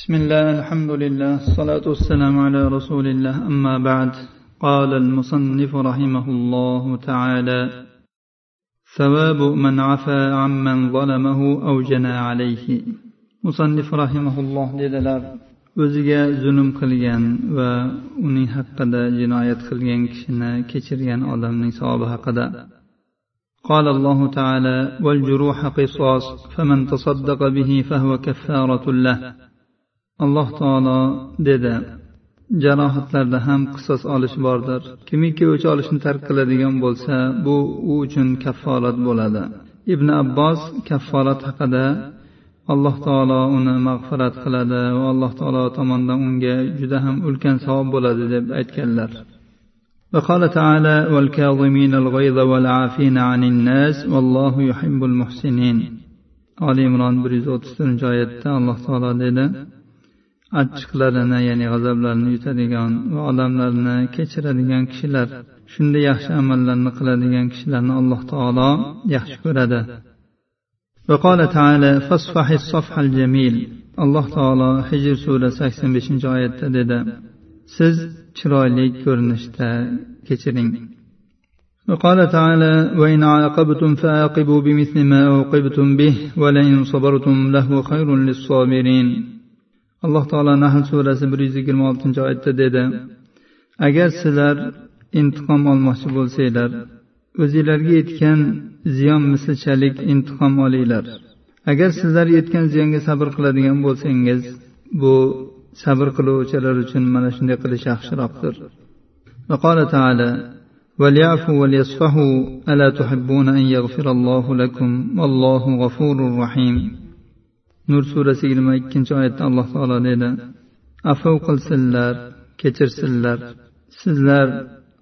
بسم الله الحمد لله الصلاة والسلام على رسول الله أما بعد قال المصنف رحمه الله تعالى ثواب من عفا عمن ظلمه أو جنى عليه مصنف رحمه الله dedilar o'ziga zulm qilgan va uning haqida jinoyat qilgan kishini kechirgan odamning savobi haqida قال الله تعالى والجروح قصاص فمن تصدق به فهو كفارة له alloh taolo dedi jarohatlarda ham qisos olish bordir kimiki o'ch olishni tark qiladigan bo'lsa bu u uchun kafforat bo'ladi ibn abbos kafforat haqida alloh taolo uni mag'firat qiladi va alloh taolo tomonidan unga juda ham ulkan savob bo'ladi deb aytganlar وقال تعالى والكاظمين الغيظ والعافين عن الناس والله يحب المحسنين آل عمران 134 oyatda alloh taolo dedi achchiqlarini ya'ni g'azablarini yutadigan va odamlarni kechiradigan kishilar shunday yaxshi amallarni qiladigan kishilarni alloh taolo yaxshi ko'radi وقال تعالى فاصفح الصفح الجميل alloh taolo hijr surasi sakson beshinchi oyatda dedi siz chiroyli ko'rinishda kechiring وقال تعالى وإن عاقبتم فعاقبوا بمثل ما عوقبتم به ولئن صبرتم لهو خير للصابرين alloh taolo nahl surasi bir yuz yigirma oltinchi oyatda dedi agar sizlar intiqom olmoqchi bo'lsanglar o'zinglarga yetgan ziyon mislchalik intiqom olinglar agar sizlar yetgan ziyonga sabr qiladigan bo'lsangiz bu sabr qiluvchilar uchun mana shunday qilish yaxshiroqdir وقال تعالى وليعفوا وليصفحوا ألا تحبون أن يغفر الله لكم والله غفور رحيم nur surasi yigirma ikkinchi oyatda alloh taolo dedi afv qilsinlar kechirsinlar sizlar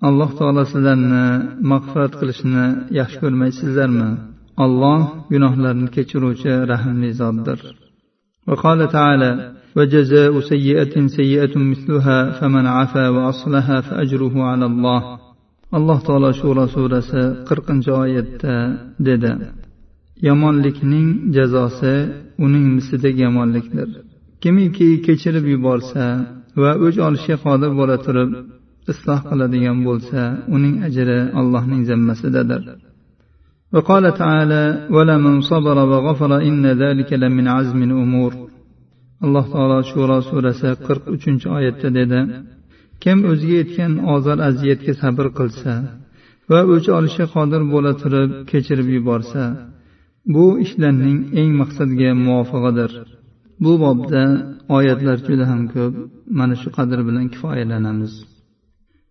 alloh taolo sizlarni mag'firat qilishni yaxshi ko'rmaysizlarmi olloh gunohlarni kechiruvchi rahmli zotdir وقال تعالى وجزاء سيئة سيئة مثلها فمن عفا وأصلها فأجره على الله alloh taolo shura surasi qirqinchi oyatda dedi yomonlikning jazosi uning mislidagi yomonlikdir kimiki kechirib yuborsa va o'ch olishga qodir bo'la turib isloh qiladigan bo'lsa uning ajri allohning zimmasidadir وقال تعالى ولمن صبر وغفر إن ذلك لمن عزم الأمور alloh taolo shuro surasi qirq uchinchi oyatda dedi kim o'ziga yetgan ozor aziyatga sabr qilsa va o'ch olishga qodir bo'la turib kechirib yuborsa bu ishlarning eng maqsadga muvofig'idir bu bobda oyatlar juda ham ko'p mana shu qadr bilan kifoyalanamiz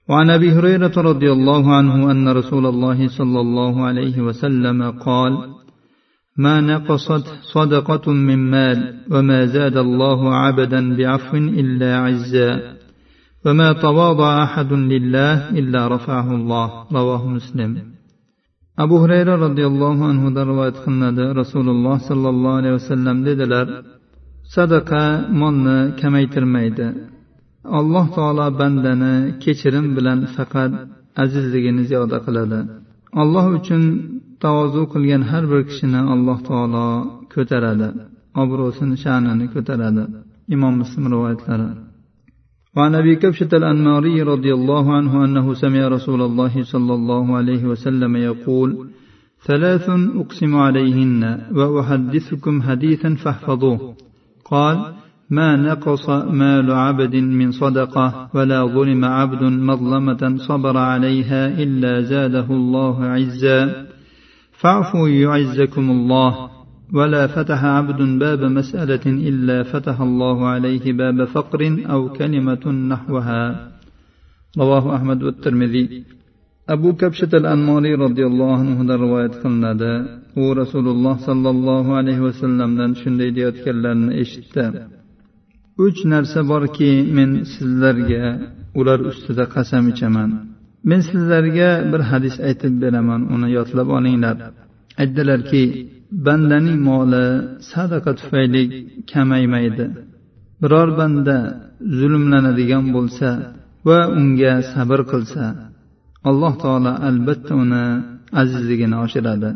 وعن ابي هريره رضي الله عنه ان رسول الله صلى الله عليه وسلم قال ما نقصت صدقه من مال وما زاد الله عبدا بعفو الا عزا وما تواضع احد لله الا رفعه الله رواه مسلم abu hurayra roziyallohu anhudan rivoyat qilinadi. Rasululloh sollallohu alayhi vasallam dedilar sadaqa molni kamaytirmaydi. Alloh taolo bandani kechirim bilan faqat azizligini ziyoda qiladi. Alloh uchun tavozu qilgan har bir kishini alloh taolo ko'taradi. Obro'sini sha'nini ko'taradi. Imom muslim rivoyatlari. وعن أبي كبشة الأنماري رضي الله عنه أنه سمع رسول الله صلى الله عليه وسلم يقول ثلاث أقسم عليهن وأحدثكم حديثا فاحفظوه. قال ما نقص مال عبد من صدقة ولا ظلم عبد مظلمة صبر عليها إلا زاده الله عزا فاعفوا يعزكم الله ولا فتح عبد باب مسألة إلا فتح الله عليه باب فقر أو كلمة نحوها رواه أحمد والترمذي أبو كبشة الأنماري رضي الله عنه رواية قلندا هو رسول الله صلى الله عليه وسلم لن شندي deyotganlarini eshitdi uch narsa borki men sizlarga ular ustida qasam ichaman men sizlarga bir hadis aytib beraman uni yodlab olinglar aytdilarki bandaning moli sadaqa tufayli kamaymaydi. Biror banda zulmlanadigan bo'lsa va unga sabr qilsa alloh taolo albatta uni azizligini oshiradi.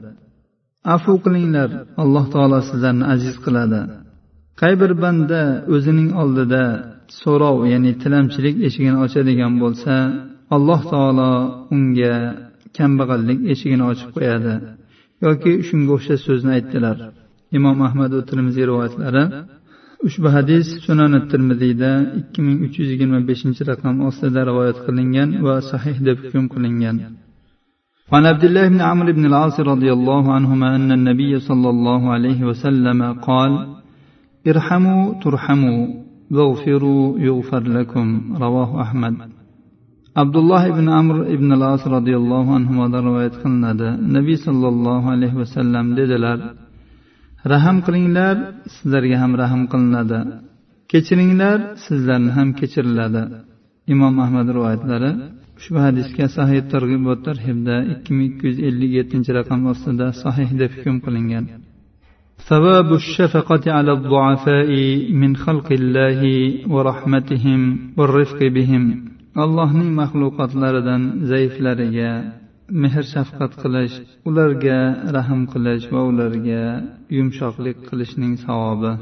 Afu qilinglar alloh taolo sizlarni aziz qiladi. Qay bir banda o'zining oldida so'rov ya'ni tilamchilik eshigini ochadigan bo'lsa alloh taolo unga kambag'allik eshigini ochib qo'yadi. yoki shunga o'xshash so'zni aytdilar imom ahmad va termiziy rivoyatlari ushbu hadis sunan termiziyda ikki ming uch yuz yigirma beshinchi raqam ostida rivoyat qilingan va sahih deb hukm qilingan وعن عبد الله بن عمرو بن العاص رضي الله عنهما أن النبي صلى الله عليه وسلم قال ارحموا ترحموا واغفروا يغفر لكم رواه أحمد abdulloh ibn amr ibn las roziyallohu anhudan rivoyat qilinadi nabiy sollallohu alayhi vasallam dedilar rahm qilinglar sizlarga ham rahm qilinadi kechiringlar sizlarni ham kechiriladi imom ahmad rivoyatlari ushbu hadisga sahih targ'ibot tarhibda ikki ming ikki yuz ellik yettinchi raqam ostida sahih deb hukm qilingan ثواب الشفقة على الضعفاء من خلق الله ورحمتهم والرفق بهم allohning maxluqotlaridan zaiflariga mehr shafqat qilish ularga rahm qilish va ularga yumshoqlik qilishning savobi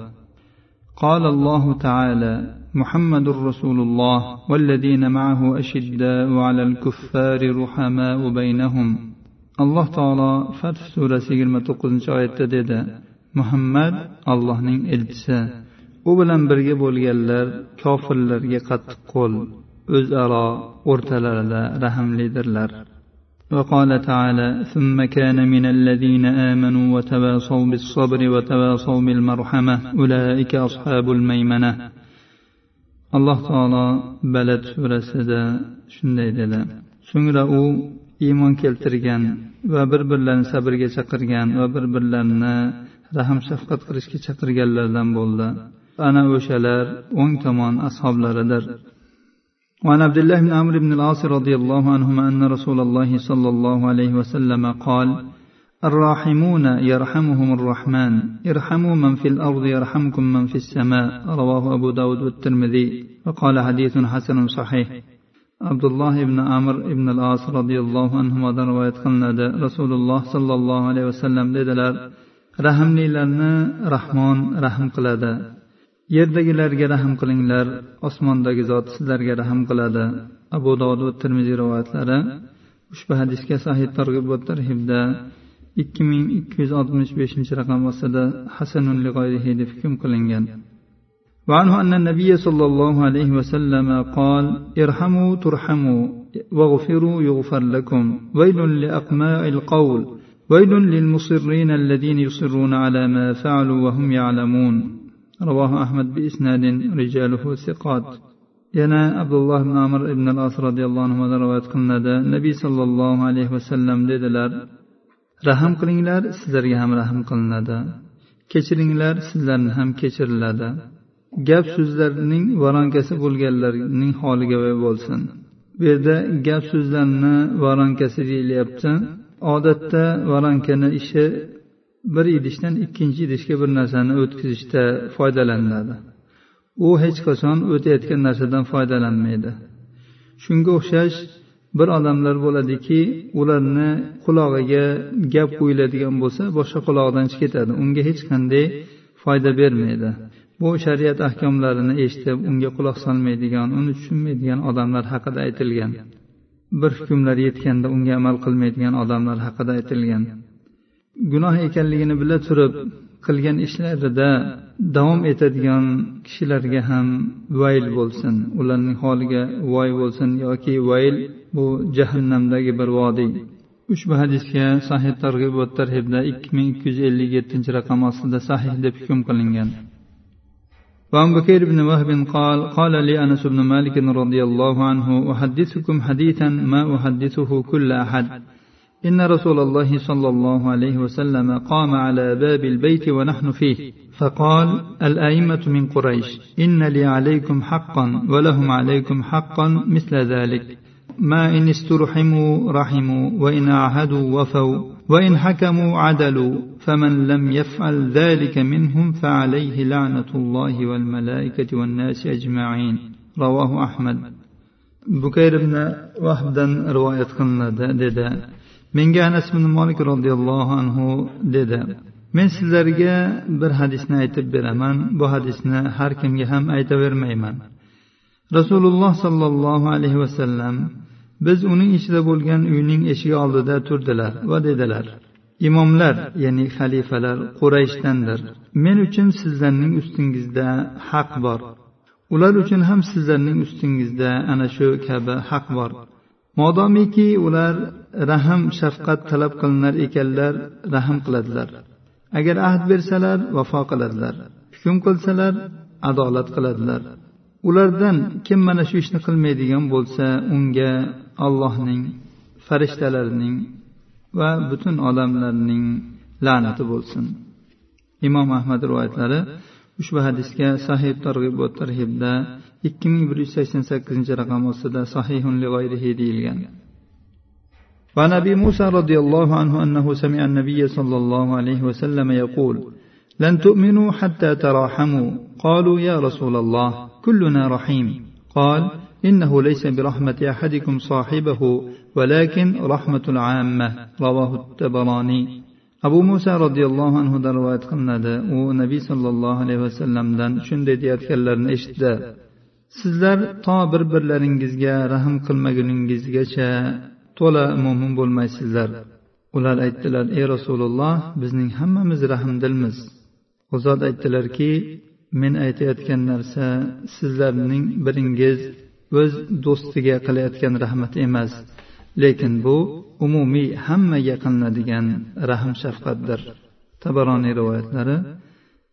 قال الله تعالى محمد رسول الله والذين معه أشداء على الكفار رحماء بينهم alloh taolo fath surasi yigirma to'qqizinchi oyatda dedi muhammad allohning elchisi u bilan birga bo'lganlar kofirlarga qattiq qo'l o'zaro o'rtalarida rahmlidirlar وقال تعالى ثم كان من الذين آمنوا وتواصوا بالصبر وتواصوا بالمرحمة أولئك أصحاب الميمنة alloh taolo balad surasida shunday dedi so'ngra u iymon keltirgan va bir birlarini sabrga chaqirgan va bir birlarini rahm shafqat qilishga chaqirganlardan bo'ldi ana o'shalar o'ng tomon ashoblaridir وعن عبد الله بن عمرو بن العاص رضي الله عنهما أن رسول الله صلى الله عليه وسلم قال الراحمون يرحمهم الرحمن ارحموا من في الأرض يرحمكم من في السماء. رواه أبو داود والترمذي وقال حديث حسن صحيح. عبد الله بن عمرو بن العاص رضي الله عنهما رواية قلنا رسول الله صلى الله عليه وسلم dedilar rahmlilarni rahmon rahm qiladi yerdagilarga rahm qilinglar osmondagi zot sizlarga rahm qiladi abu dovud va termiziy rivoyatlari ushbu hadisga sahih targ'ib va tarhibda ikki ming ikki yuz oltmish beshinchi raqam ostida hasanun lig'oyrihi deb hukm qilingan وعنه أن النبي صلى الله عليه وسلم قال ارحموا ترحموا واغفروا يغفر لكم ويل لأقماء القول ويل للمصرين الذين يصرون على ما فعلوا وهم يعلمون رواه أحمد بإسناد رجاله ثقات yana abdulloh ibn amir ibn al as roziyallohu anhudan rivoyat qilinadi nabiy sollallohu alayhi vasallam dedilar rahm qilinglar sizlarga ham rahm qilinadi kechiringlar sizlarni ham kechiriladi gap so'zlarning varonkasi bo'lganlarning holiga bo'lsin bu yerda gap so'zlarni varonkasi deyilyapti odatda voronkani ishi bir idishdan ikkinchi idishga bir narsani o'tkazishda foydalaniladi. U hech qachon o'tayotgan narsadan foydalanmaydi. Shunga o'xshash bir odamlar bo'ladiki ularni qulog'iga gap qo'yiladigan bo'lsa boshqa qulog'idan chiqib ketadi. Unga hech qanday foyda bermaydi. Bu shariat ahkomlarini eshitib unga quloq solmaydigan uni tushunmaydigan odamlar haqida aytilgan. Bir hukmlar yetganda unga amal qilmaydigan odamlar haqida aytilgan. gunoh ekanligini bila turib qilgan ishlarida davom etadigan kishilarga ham vayl bo'lsin ularning holiga voy bo'lsin yoki vayl bu jahannamdagi bir vodiy ushbu hadisga sahih targ'ib va tarhibda ikki ming ikki yuz ellik yettinchi raqam ostida sahih deb hukm qilingan وعن بكير بن وهب قال قال لي أنس بن مالك رضي الله عنه أحدثكم حديثا ما أحدثه كل أحد إن رسول الله صلى الله عليه وسلم قام على باب البيت ونحن فيه فقال الأئمة من قريش إن لي عليكم حقا ولهم عليكم حقا مثل ذلك. ما إن استرحموا رحموا وإن عهدوا وفوا وإن حكموا عدلوا فمن لم يفعل ذلك منهم فعليه لعنة الله والملائكة والناس أجمعين. رواه أحمد. بكير بن وهبدا رواية قلنا menga anas ibn molik roziyallohu anhu dedi men sizlarga bir hadisni aytib beraman. Bu hadisni har kimga ham aytavermayman. Rasululloh sollallohu alayhi vasallam biz uning ichida bo'lgan uyning eshigi oldida turdilar va dedilar imomlar ya'ni xalifalar qurayshdandir. Men uchun sizlarning ustingizda haq bor. Ular uchun ham sizlarning ustingizda ana shu kabi haq bor. Modomiki ular rahm shafqat talab qilinar ekanlar rahm qiladilar. Agar ahd bersalar vafo qiladilar. Hukm qilsalar adolat qiladilar. Ulardan kim mana shu ishni qilmaydigan bo'lsa unga allohning farishtalarining va butun odamlarning la'nati bo'lsin. Imom ahmad rivoyatlari ushbu hadisga sahih targ'ib va tarhibda ikki ming bir yuz sakson sakkizinchi raqam ostida sahihun deyilgan. وعن ابي موسى رضي الله عنه انه سمع النبي صلى الله عليه وسلم يقول لن تؤمنوا حتى تراحموا قالوا يا رسول الله كلنا رحيم قال انه ليس برحمه احدكم صاحبه ولكن رحمه العامه رواه التبراني abu muso roziyallohu anhudan rivoyat qilinadi. U nabiy sollallohu alayhi vasallamdan shunday deyayotganlarini eshitdi. Sizlar to bir birlaringizga rahm qilmaguningizgacha to'la mo'min bo'lmaysizlar. Ular aytdilar ey rasululloh bizning hammamiz rahmdilmiz u zot aytdilarki men aytayotgan narsa sizlarning biringiz o'z do'stiga qilayotgan rahmat emas. lekin bu umumiy hammaga qilinadigan rahm shafqatdir tabaroniy rivoyatlari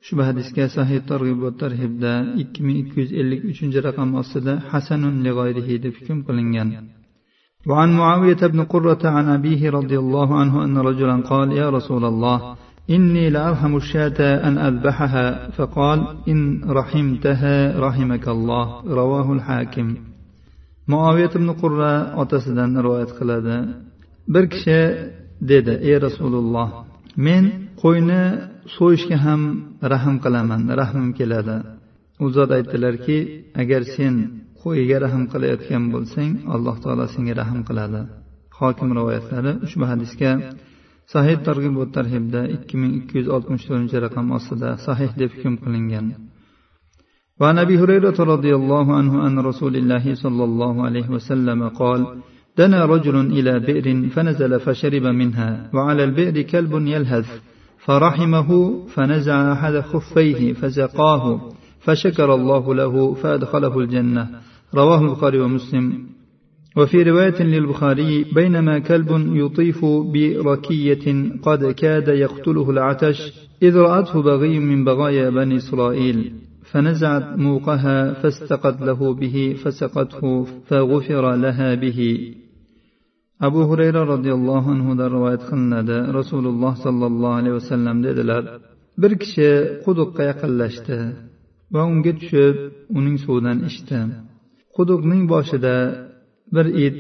ushbu hadisga sahih targ'ib va tarhibda ikki ming ikki yuz ellik uchinchi raqam ostida hasanun lig'oyrihi deb hukm qilingan وعن معاوية بن قرة عن أبيه رضي الله عنه أن رجلا قال يا رسول الله إني لأرحم الشاة أن أذبحها فقال إن رحمتها رحمك الله رواه الحاكم muoviyat ibn qurra otasidan rivoyat qiladi. Bir kishi dedi ey rasululloh men qo'yni so'yishga ham rahm qilaman rahmim keladi. U zot aytdilarki agar sen qo'yiga rahm qilayotgan bo'lsang alloh taolo senga rahm qiladi. Hokim rivoyatlari ushbu hadisga sahih targ'ibot tarhibda ikki ming ikki yuz oltmish to'rtinchi raqam ostida sahih deb hukm qilingan. وعن أبي هريرة رضي الله عنه عن رسول الله صلى الله عليه وسلم قال دنا رجل إلى بئر فنزل فشرب منها وعلى البئر كلب يلهث فرحمه فنزع أحد خفيه فسقاه فشكر الله له فأدخله الجنة. رواه البخاري ومسلم. وفي رواية للبخاري بينما كلب يطيف بركية قد كاد يقتله العتش إذ رأته بغي من بغايا بني إسرائيل. فنزعت موقها فاستقت له به فسقته فغفر لها به abu hurayra roziyallohu anhudan rivoyat qilinadi rasululloh sollallohu alayhi vasallam dedilar bir kishi quduqqa yaqinlashdi va unga tushib uning suvidan ichdi quduqning boshida bir it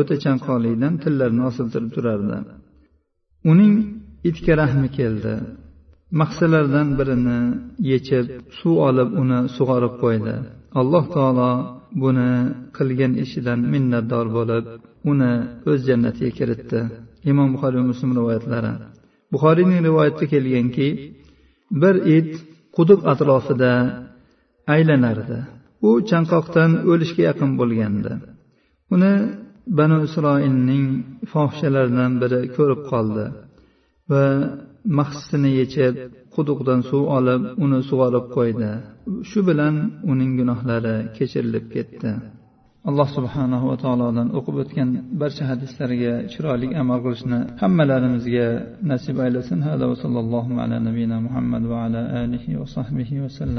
o'ta chanqoqlikdan tillarini osiltirib turardi uning itga rahmi keldi Mahsalardan birini yechib suv olib uni sug'orib qo'ydi. Alloh taolo buni qilgan ishidan minnatdor bo'lib uni o'z jannatiga kiritdi. Imom buxoriy muslim rivoyatlari. Buxoriyning rivoyatida kelganki bir it quduq atrofida aylanardi. U chanqoqdan o'lishga yaqin bo'lgandi. Uni banu isroilning fohishalaridan biri ko'rib qoldi va mahsisini yechib quduqdan suv olib uni sug'orib qo'ydi. Shu bilan uning gunohlari kechirilib ketdi. Alloh subhanahu va taolodan o'qib o'tgan barcha hadislarga chiroyli amal qilishni hammalarimizga nasib aylasin. Hada va sallallohu ala nabiyina muhammad va ala alihi va sahbihi vasallam